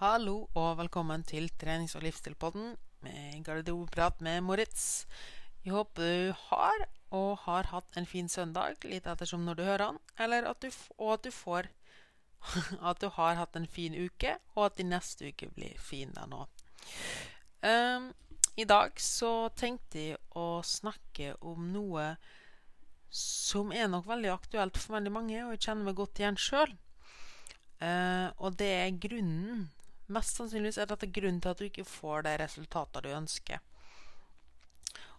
Hallo og velkommen til trenings- og livsstilpodden med garderobeprat med Moritz. Jeg håper du har og har hatt en fin søndag, litt ettersom når du hører den, eller at du, og at du får at du har hatt en fin uke, og at din neste uke blir fin der nå. Um, I dag så tenkte jeg å snakke om noe som er nok veldig aktuelt for veldig mange, og jeg kjenner meg godt igjen sjøl. Uh, og det er grunnen Mest sannsynligvis er dette grunnen til at du ikke får de resultatene du ønsker.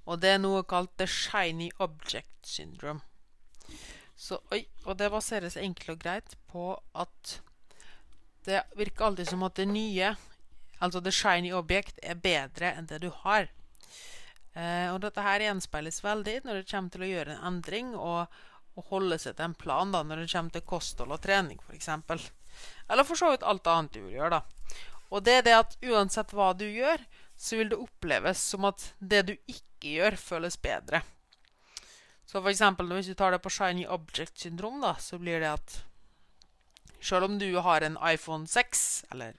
Og det er noe kalt the shiny object syndrome. Så, oi, og det baseres enkelt og greit på at det virker alltid som at det nye, altså the shiny object, er bedre enn det du har. Eh, og dette her gjenspeiles veldig når det kommer til å gjøre en endring og, og holde seg til en plan da, når det kommer til kosthold og trening, f.eks. Eller for så vidt alt annet du vil gjøre, da. Og det er det at uansett hva du gjør, så vil det oppleves som at det du ikke gjør, føles bedre. Så for eksempel hvis du tar det på shiny object syndrom, da, så blir det at selv om du har en iPhone 6, eller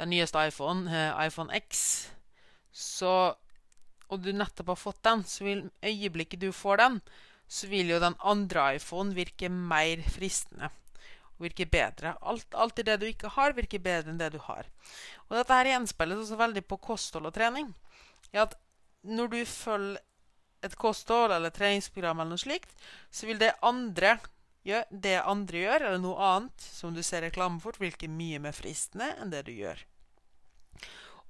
den nyeste iPhone, eh, iPhone X, så, og du nettopp har fått den, så vil øyeblikket du får den, så vil jo den andre iPhone virke mer fristende virker bedre. Alt, alltid det du ikke har, virker bedre enn det du har. Og dette her gjenspeiles også veldig på kosthold og trening. Ja, at når du følger et kosthold eller treningsprogram eller noe slikt, så vil det andre gjør, det andre gjør, eller noe annet som du ser reklame for, virke mye mer fristende enn det du gjør.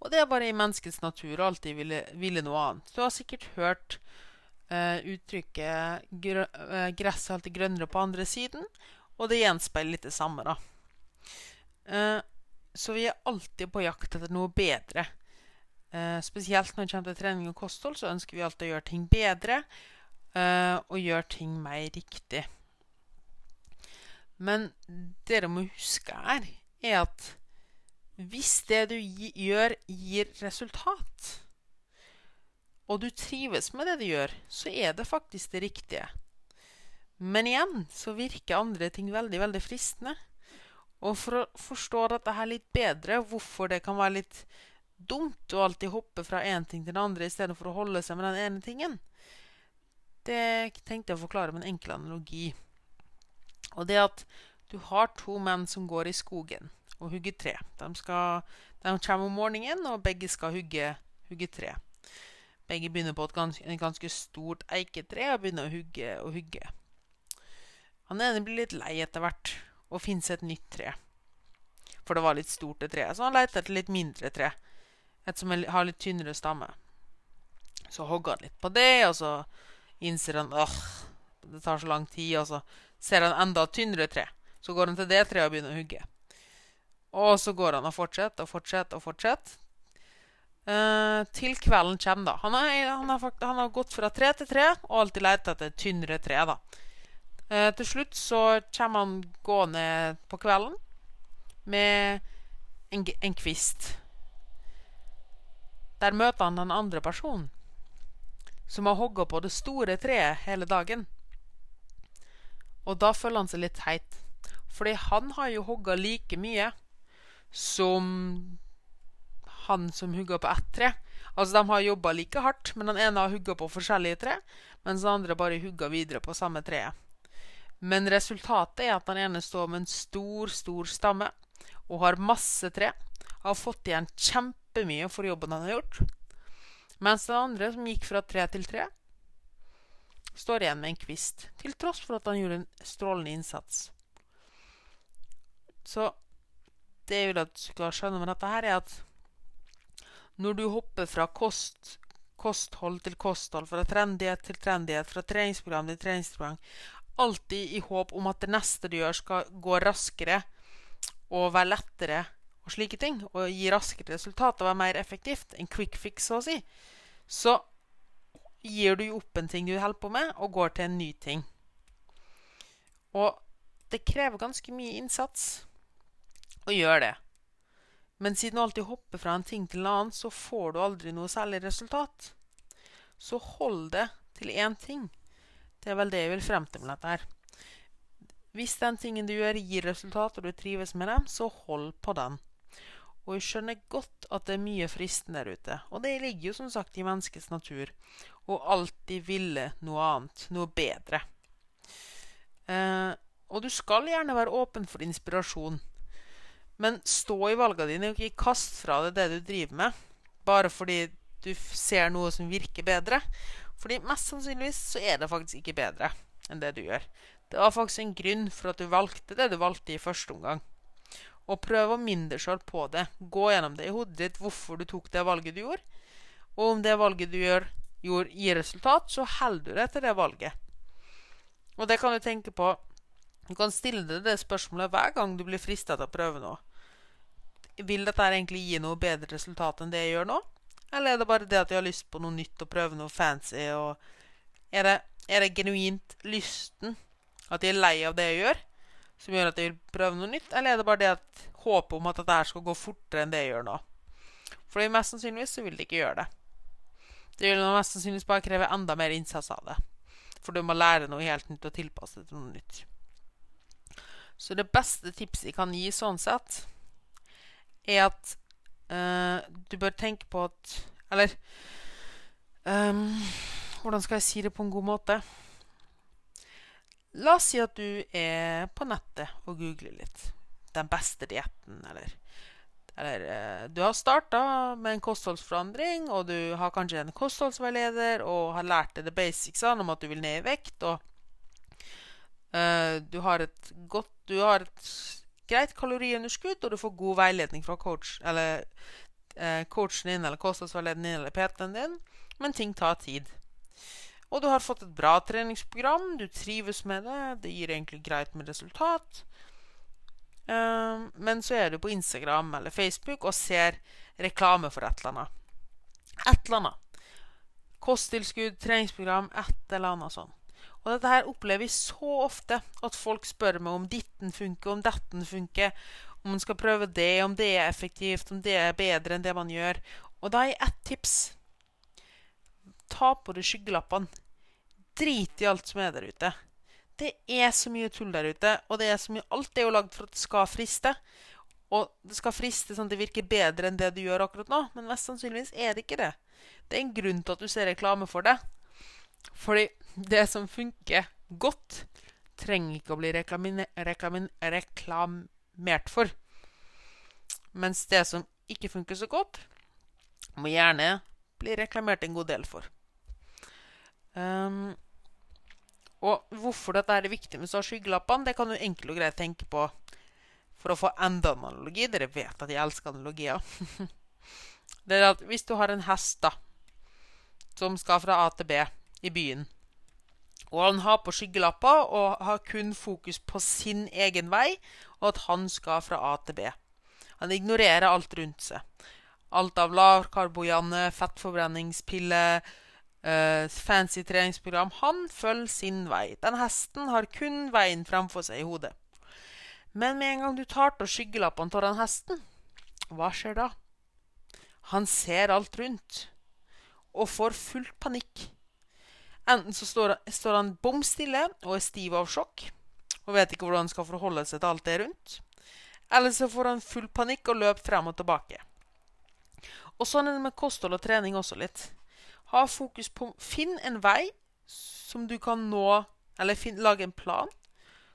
Og det er bare i menneskets natur å alltid ville, ville, noe annet. Du har sikkert hørt uh, uttrykket 'gresset er alltid grønnere på andre siden'. Og det gjenspeiler litt det samme, da. Eh, så vi er alltid på jakt etter noe bedre. Eh, spesielt når det kommer til trening og kosthold, så ønsker vi alltid å gjøre ting bedre eh, og gjøre ting mer riktig. Men det dere må huske her, er at hvis det du gjør, gir resultat, og du trives med det du gjør, så er det faktisk det riktige. Men igjen så virker andre ting veldig, veldig fristende. Og for å forstå dette her litt bedre, hvorfor det kan være litt dumt å alltid hoppe fra én ting til den andre istedenfor å holde seg med den ene tingen, det tenkte jeg å forklare med en enkel analogi. Og det at du har to menn som går i skogen og hugger tre. De, skal, de kommer om morgenen, og begge skal hugge, hugge tre. Begge begynner på et ganske, ganske stort eiketre og begynner å hugge og hugge. Han ene blir litt lei etter hvert og finner seg et nytt tre. For det var litt stort, det treet. Så han leter etter litt mindre tre. Et som har litt tynnere stamme. Så hogger han litt på det, og så innser han åh, det tar så lang tid. Og så ser han enda tynnere tre. Så går han til det treet og begynner å hugge. Og så går han og fortsetter og fortsetter og fortsetter. Uh, til kvelden kommer, da. Han, har, han, har, han, har, gått fra tre til tre og alltid lett etter tynnere tre. da. Eh, til slutt så kommer han gående på kvelden med en, en kvist. Der møter han den andre personen, som har hogga på det store treet hele dagen. Og da føler han seg litt teit, fordi han har jo hogga like mye som han som hugga på ett tre. Altså, de har jobba like hardt, men den ene har hugga på forskjellige tre, mens den andre bare hugga videre på samme treet. Men resultatet er at den ene står med en stor, stor stamme og har masse tre. Har fått igjen kjempemye for jobben han har gjort. Mens den andre, som gikk fra tre til tre, står igjen med en kvist. Til tross for at han gjorde en strålende innsats. Så det jeg vil at du skal skjønne med dette, her er at når du hopper fra kost, kosthold til kosthold, fra trendighet til trendighet, fra treningsprogram til treningsprogram alltid i håp om at det neste du gjør, skal gå raskere og være lettere og slike ting, og gi raskere resultat og være mer effektivt, en quick fix, så å si, så gir du opp en ting du holder på med, og går til en ny ting. Og det krever ganske mye innsats å gjøre det. Men siden du alltid hopper fra en ting til en annen, så får du aldri noe særlig resultat. Så hold det til én ting. Det er vel det jeg vil frem til med dette her. Hvis den tingen du gjør, gir resultat, og du trives med dem, så hold på den. Og jeg skjønner godt at det er mye fristende der ute. Og det ligger jo som sagt i menneskets natur å alltid ville noe annet, noe bedre. Eh, og du skal gjerne være åpen for inspirasjon. Men stå i valgene dine, og ikke kast fra deg det du driver med, bare fordi du ser noe som virker bedre. Fordi mest sannsynligvis så er det faktisk ikke bedre enn det du gjør. Det var faktisk en grunn for at du valgte det du valgte i første omgang. Og prøv å minne deg sjøl på det. Gå gjennom det i hodet ditt hvorfor du tok det valget du gjorde. Og om det valget du gjør, gjorde, gir resultat, så holder du deg til det valget. Og det kan du tenke på Du kan stille deg det spørsmålet hver gang du blir frista til å prøve noe. Vil dette egentlig gi noe bedre resultat enn det jeg gjør nå? Eller er det bare det at jeg har lyst på noe nytt og prøve noe fancy? Er det, er det genuint lysten, at jeg er lei av det jeg gjør, som gjør at jeg vil prøve noe nytt? Eller er det bare det at håpet om at dette skal gå fortere enn det jeg gjør nå? For mest sannsynligvis så vil det ikke gjøre det. Det vil mest sannsynligvis bare kreve enda mer innsats av det. For du må lære noe helt nytt og tilpasse det til noe nytt. Så det beste tipset jeg kan gi sånn sett, er at uh, du bør tenke på at Eller um, Hvordan skal jeg si det på en god måte? La oss si at du er på nettet og googler litt. Den beste dietten, eller Eller uh, du har starta med en kostholdsforandring, og du har kanskje en kostholdsveileder og har lært deg the basicsene om at du vil ned i vekt, og uh, du har et godt Du har et greit kaloriunderskudd, og du får god veiledning fra coach, eller eh, coachen din eller kostholdsveilederen din eller PT-en din, men ting tar tid. Og du har fått et bra treningsprogram, du trives med det, det gir egentlig greit med resultat. Eh, men så er du på Instagram eller Facebook og ser reklame for et eller annet. Et eller annet. Kosttilskudd, treningsprogram, et eller annet sånt. Og dette her opplever vi så ofte. At folk spør meg om ditten funker, om datten funker. Om man skal prøve det, om det er effektivt, om det er bedre enn det man gjør. Og da er ett tips. Ta på deg skyggelappene. Drit i alt som er der ute. Det er så mye tull der ute, og det er så mye, alt er jo lagd for at det skal friste. Og det skal friste sånn at det virker bedre enn det du gjør akkurat nå, men mest sannsynligvis er det ikke det. Det er en grunn til at du ser reklame for det. Fordi det som funker godt, trenger ikke å bli reklamert for. Mens det som ikke funker så godt, må gjerne bli reklamert en god del for. Um, og hvorfor dette er viktig med skyggelappene, det kan du enkelt og greit tenke på for å få enda en analogi. Dere vet at jeg elsker analogier. det er at hvis du har en hest da, som skal fra A til B i byen og han har på skyggelapper og har kun fokus på sin egen vei, og at han skal fra A til B. Han ignorerer alt rundt seg. Alt av lavkarbojanne, fettforbrenningspille, uh, fancy treningsprogram. Han følger sin vei. Den hesten har kun veien fremfor seg i hodet. Men med en gang du tar av skyggelappene av den hesten, hva skjer da? Han ser alt rundt og får fullt panikk. Enten så står, står han bom stille og er stiv av sjokk og vet ikke hvordan han skal forholde seg til alt det rundt. Eller så får han full panikk og løper frem og tilbake. Og sånn er det med kosthold og trening også litt. Ha fokus på Finn en vei som du kan nå Eller finn, lage en plan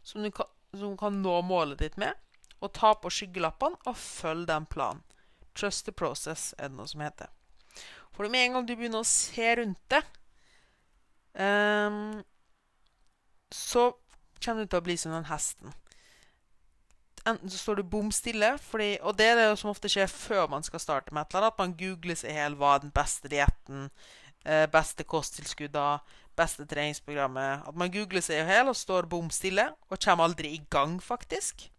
som du kan, som kan nå målet ditt med. Og ta på skyggelappene og følg den planen. Trust the process er det noe som heter. For med en gang du begynner å se rundt det, Um, så kommer du til å bli som den hesten. Enten så står du bom stille, og det er det som ofte skjer før man skal starte med et eller annet. At man googler seg hel hva er den beste dietten, eh, beste kosttilskudda, beste treningsprogrammet. At man googler seg i og står bom stille og kommer aldri i gang, faktisk.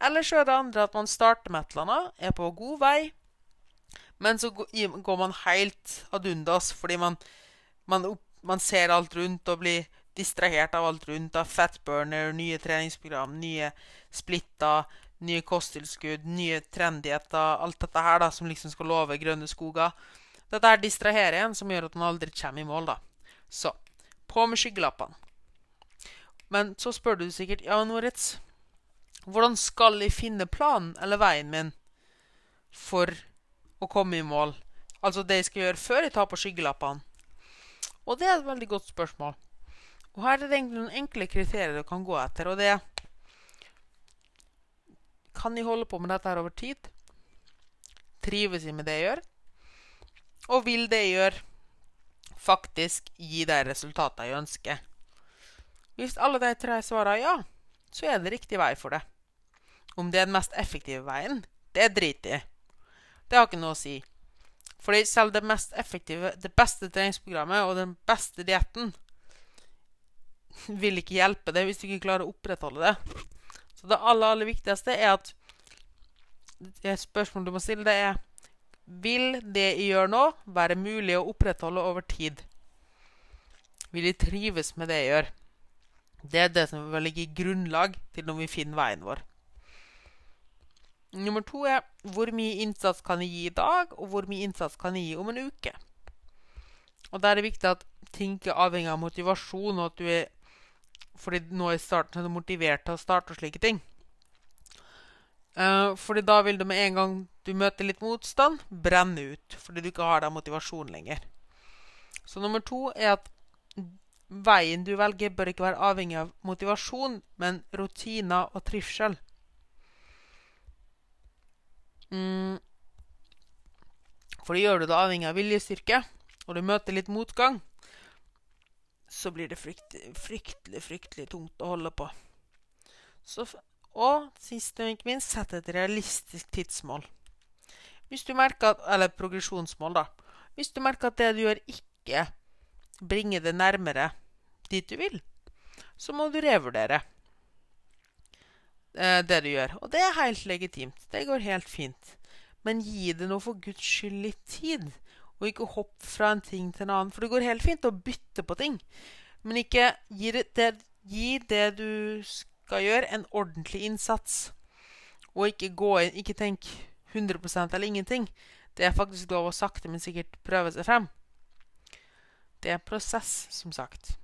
Eller så er det andre at man starter med et eller annet, er på god vei, men så går man helt ad undas fordi man, man opp man ser alt rundt og blir distrahert av alt rundt. Av fatburner, nye treningsprogram, nye splitter, nye kosttilskudd, nye trendigheter. Alt dette her da, som liksom skal love grønne skoger. Dette her distraherer en, som gjør at man aldri kommer i mål. da. Så på med skyggelappene. Men så spør du sikkert ja, Noritz, hvordan skal jeg finne planen eller veien min for å komme i mål? Altså det jeg skal gjøre før jeg tar på skyggelappene? Og det er et veldig godt spørsmål. Og her er det egentlig noen enkle kriterier du kan gå etter, og det er Kan jeg holde på med dette her over tid? Trives jeg med det jeg gjør? Og vil det jeg gjør, faktisk gi de resultatene jeg ønsker? Hvis alle de tre svarer ja, så er det riktig vei for det. Om det er den mest effektive veien, det driter jeg i. Det har ikke noe å si. Fordi selv det mest effektive, det beste treningsprogrammet og den beste dietten vil ikke hjelpe deg hvis du ikke klarer å opprettholde det. Så det aller, aller viktigste er at Et spørsmål du må stille, det er Vil det jeg gjør nå, være mulig å opprettholde over tid? Vil jeg trives med det jeg gjør? Det er det som vil ligge grunnlag til når vi finner veien vår. Nummer to er hvor mye innsats kan jeg gi i dag, og hvor mye innsats kan jeg gi om en uke. Og Der er det viktig at ting ikke er avhengig av motivasjon, og at du er fordi nå i starten er du motivert til å starte og slike ting. Uh, fordi da vil du med en gang du møter litt motstand, brenne ut. Fordi du ikke har den motivasjonen lenger. Så nummer to er at veien du velger, bør ikke være avhengig av motivasjon, men rutiner og trivsel. Mm. For det gjør du det avhengig av viljestyrke, og du møter litt motgang, så blir det fryktelig, fryktelig, fryktelig tungt å holde på. Så, og sist, men ikke minst, sett et realistisk tidsmål. Hvis du merker at, Eller progresjonsmål, da. Hvis du merker at det du gjør, ikke bringer det nærmere dit du vil, så må du revurdere. Eh, du gjør. Og det er helt legitimt. Det går helt fint. Men gi det nå for Guds skyld litt tid, og ikke hopp fra en ting til en annen. For det går helt fint å bytte på ting. Men ikke gi det, det, gi det du skal gjøre, en ordentlig innsats. Og ikke gå inn Ikke tenk 100% eller ingenting. Det er faktisk lov å sakte, men sikkert prøve seg frem. Det er prosess, som sagt.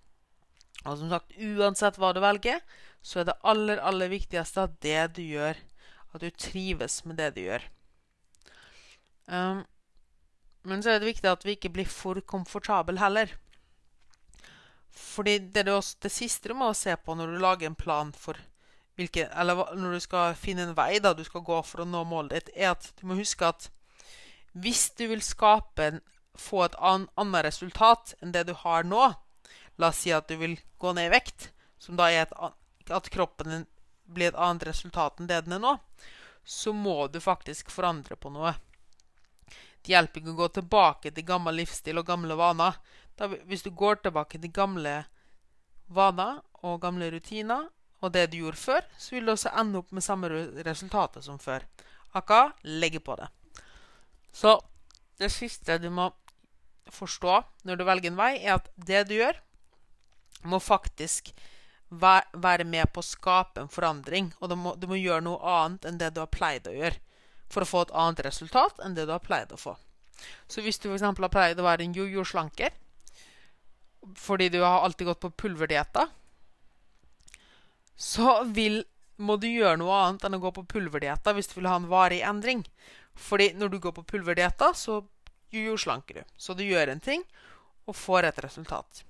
Og som sagt, uansett hva du velger, så er det aller, aller viktigste at det du gjør, at du trives med det du gjør. Um, men så er det viktig at vi ikke blir for komfortable heller. Fordi det, også, det siste du må se på når du lager en plan for hvilke, Eller når du skal finne en vei da du skal gå for å nå målet ditt, er at du må huske at hvis du vil skape få et annet resultat enn det du har nå, La oss si at du vil gå ned i vekt, som da er et, at kroppen din blir et annet resultat enn det den er nå, så må du faktisk forandre på noe. Det hjelper ikke å gå tilbake til gammel livsstil og gamle vaner. Da, hvis du går tilbake til gamle vaner og gamle rutiner og det du gjorde før, så vil du også ende opp med samme resultatet som før. Akka legge på det. Så det siste du må forstå når du velger en vei, er at det du gjør, må faktisk være med på å skape en forandring. Og du må, du må, gjøre noe annet enn det du har pleid å gjøre for å få et annet resultat enn det du har pleid å få. Så hvis du f.eks. har pleid å være en jojo-slanker fordi du har alltid gått på pulverdietter, så vil, må du gjøre noe annet enn å gå på pulverdietter hvis du vil ha en varig endring. Fordi når du går på pulverdietter, så jojo-slanker du. Så du gjør en ting og får et resultat.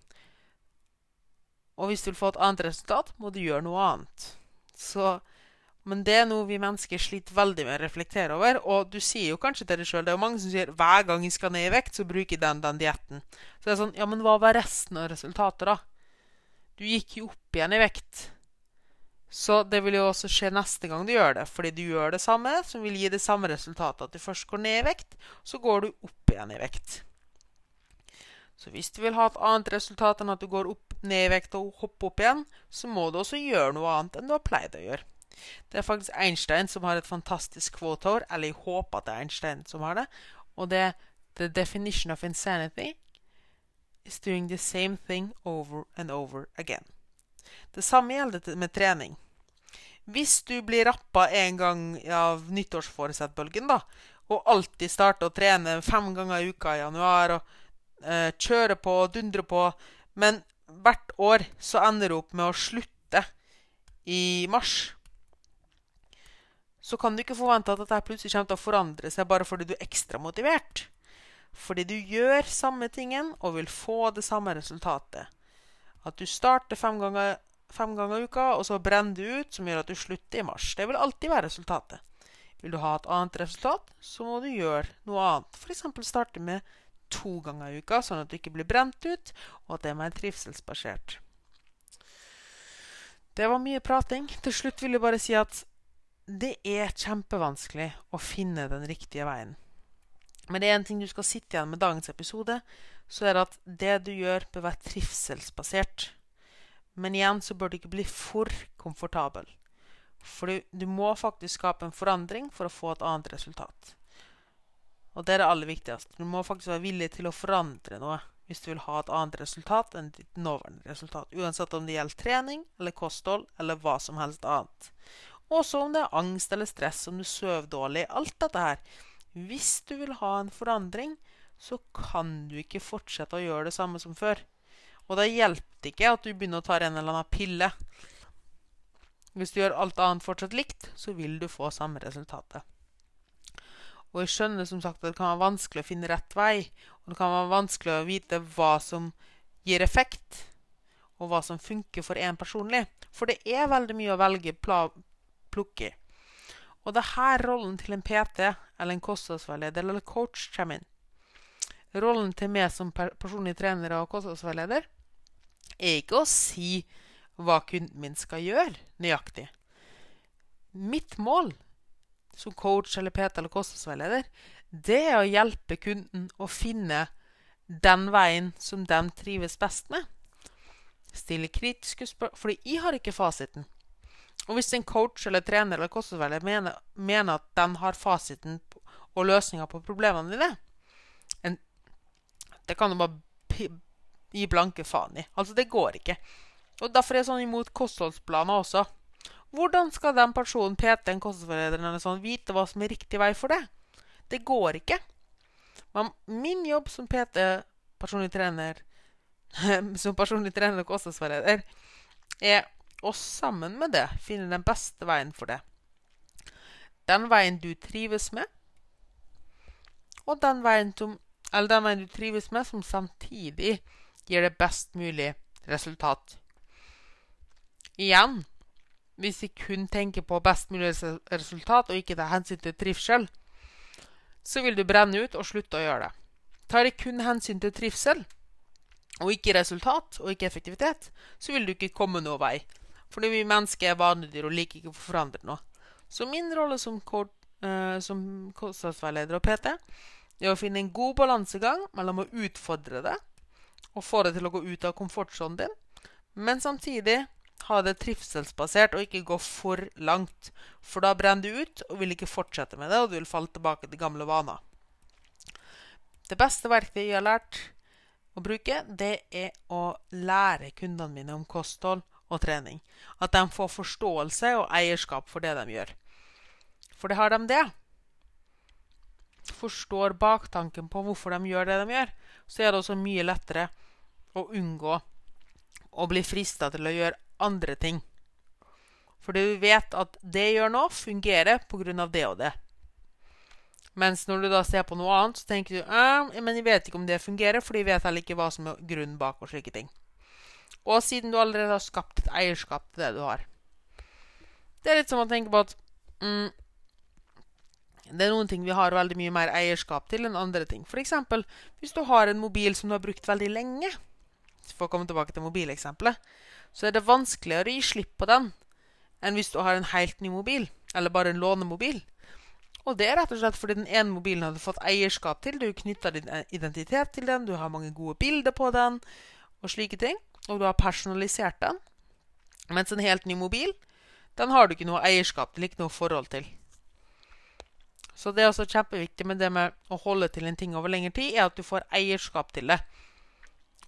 Og hvis du vil få et annet resultat, må du gjøre noe annet. Så, men det er noe vi mennesker sliter veldig med å reflektere over. Og du sier jo kanskje til deg sjøl Det er jo mange som sier hver gang jeg skal ned i vekt, så bruker jeg den den dietten. Så det er sånn Ja, men hva var resten av resultatet, da? Du gikk jo opp igjen i vekt. Så det vil jo også skje neste gang du gjør det. Fordi du gjør det samme, som vil gi det samme resultatet. At du først går ned i vekt, så går du opp igjen i vekt. Så hvis du vil ha et annet resultat enn at du går opp, ned i vekt og hopper opp igjen, så må du også gjøre noe annet enn du har pleid å gjøre. Det er faktisk Einstein som har et fantastisk quote eller jeg håper at det er Einstein som har det. Og det er The definition of insanity is doing the same thing over and over again. Det samme gjelder med trening. Hvis du blir rappa en gang av nyttårsforesettbølgen, da, og alltid starter å trene fem ganger i uka i januar og eh, kjører på og dundrer på, men hvert år så ender du opp med å slutte i mars, så kan du ikke forvente at dette plutselig kommer til å forandre seg bare fordi du er ekstra motivert. Fordi du gjør samme tingen og vil få det samme resultatet. At du starter fem ganger, fem ganger uka, og så brenner du ut, som gjør at du slutter i mars. Det vil alltid være resultatet. Vil du ha et annet resultat, så må du gjøre noe annet. F.eks. starte med to ganger i uka, sånn at du ikke blir brent ut, og at det er mer trivselsbasert. Det var mye prating. Til slutt vil jeg bare si at det er kjempevanskelig å finne den riktige veien. Men det er en ting du skal sitte igjen med dagens episode, så er det at det du gjør, bør være trivselsbasert. Men igjen så bør du ikke bli for komfortabel. For du, du må faktisk skape en forandring for å få et annet resultat. Og det er det aller viktigste. Du må faktisk være villig til å forandre noe hvis du vil ha et annet resultat enn ditt nåværende resultat. Uansett om det gjelder trening eller kosthold eller hva som helst annet. Også om det er angst eller stress, om du sover dårlig. Alt dette her. Hvis du vil ha en forandring, så kan du ikke fortsette å gjøre det samme som før. Og da hjelper det ikke at du begynner å ta en eller annen pille. Hvis du gjør alt annet fortsatt likt, så vil du få samme resultatet. Og jeg skjønner som sagt at det kan være vanskelig å finne rett vei. Og det kan være vanskelig å vite hva som gir effekt, og hva som funker for én personlig. For det er veldig mye å velge plukke i. Og det er her rollen til en PT eller en kostholdsveileder eller coach kommer inn. Rollen til meg som personlig trener og kostholdsveileder er ikke å si hva kunden min skal gjøre nøyaktig. Mitt mål som coach eller PT eller kostholdsveileder, det er å hjelpe kunden å finne den veien som den trives best med. Stille kritiske spørsmål Fordi jeg har ikke fasiten. Og hvis en coach eller trener eller kostholdsveileder mener, mener, at den har fasiten og løsninga på problemene dine en, Det kan du bare gi blanke faen i. Altså, det går ikke. Og Derfor er jeg sånn imot kostholdsplaner også. Hvordan skal den personen, PT, en kostholdsveileder eller sånn, vite hva som er riktig vei for det? Det går ikke. Men min jobb som PT, personlig trener, som personlig trener og kostholdsveileder, er å sammen med det finne den beste veien for det. Den veien du trives med, og den veien, som, den veien du trives med, som samtidig gir det best mulig resultat. Igjen hvis vi kun tenker på best mulig resultat og ikke tar hensyn til trivsel, så vil du brenne ut og slutte å gjøre det. Tar jeg kun hensyn til trivsel og ikke resultat og ikke effektivitet, så vil du ikke komme noen vei. Fordi vi mennesker er vanedyr og liker ikke å forandre noe. Så min rolle som, uh, som kostnadsveileder og PT er å finne en god balansegang mellom å utfordre det og få det til å gå ut av komfortsonen din, men samtidig ha det trivselsbasert og ikke gå for langt. For da brenner du ut og vil ikke fortsette med det, og du vil falle tilbake til gamle vaner. Det beste verktøyet jeg har lært å bruke, det er å lære kundene mine om kosthold og trening. At de får forståelse og eierskap for det de gjør. For det har de det. Forstår baktanken på hvorfor de gjør det de gjør, så er det også mye lettere å unngå å bli frista til å gjøre andre ting. Fordi du vet at det gjør noe, fungerer pga. det og det. Mens når du da ser på noe annet, så tenker du men jeg vet ikke om det fungerer, for jeg vet heller ikke hva som er grunnen bak og slike ting. Og siden du allerede har skapt et eierskap til det du har. Det er litt som å tenke på at mm, det er noen ting vi har veldig mye mer eierskap til enn andre ting. F.eks. hvis du har en mobil som du har brukt veldig lenge. For å komme tilbake til mobileksempelet så er det vanskeligere å gi slipp på den enn hvis du har en helt ny mobil, eller bare en lånemobil. Og det er rett og slett fordi den ene mobilen har du fått eierskap til. Du knytter din identitet til den, du har mange gode bilder på den, og slike ting. Og du har personalisert den. Mens en helt ny mobil, den har du ikke noe eierskap til, ikke noe forhold til. Så det er også kjempeviktig med det med å holde til en ting over lengre tid, er at du får eierskap til det.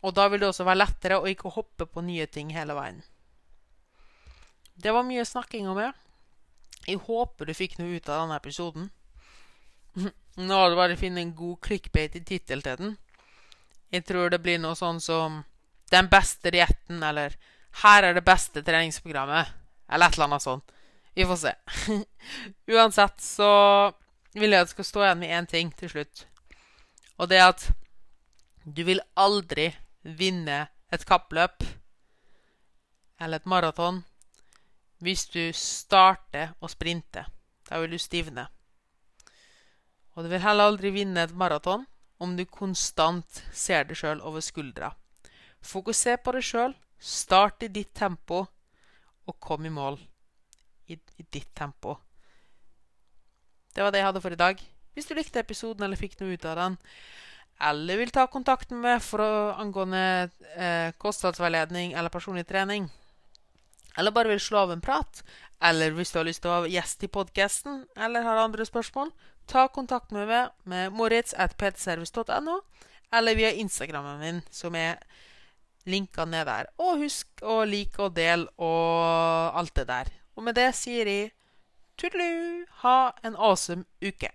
Og da vil det også være lettere å ikke hoppe på nye ting hele veien. Det var mye snakking om det. Jeg håper du fikk noe ut av denne episoden. Nå har du bare funnet en god clickbait i tittel til den. Jeg tror det blir noe sånn som 'Den beste dietten', eller 'Her er det beste treningsprogrammet', eller et eller annet sånt. Vi får se. Uansett så vil jeg at du skal stå igjen med én ting til slutt. Og det er at du vil aldri vinne et kappløp eller et maraton hvis du starter å sprinte. Da vil du stivne. Og du vil heller aldri vinne et maraton om du konstant ser deg sjøl over skuldra. Fokuser på deg sjøl, start i ditt tempo, og kom i mål i, i ditt tempo. Det var det jeg hadde for i dag. Hvis du likte episoden eller fikk noe ut av den, eller vil ta kontakt med for å angående eh, kostholdsveiledning eller personlig trening, eller bare vil slå av en prat, eller hvis du har lyst til å være gjest i podkasten, eller har andre spørsmål, ta kontakt med meg med moritz.ptservice.no, eller via Instagrammen min, som er linka ned der. Og husk å like og dele og alt det der. Og med det sier jeg tudelu, ha en awesome uke.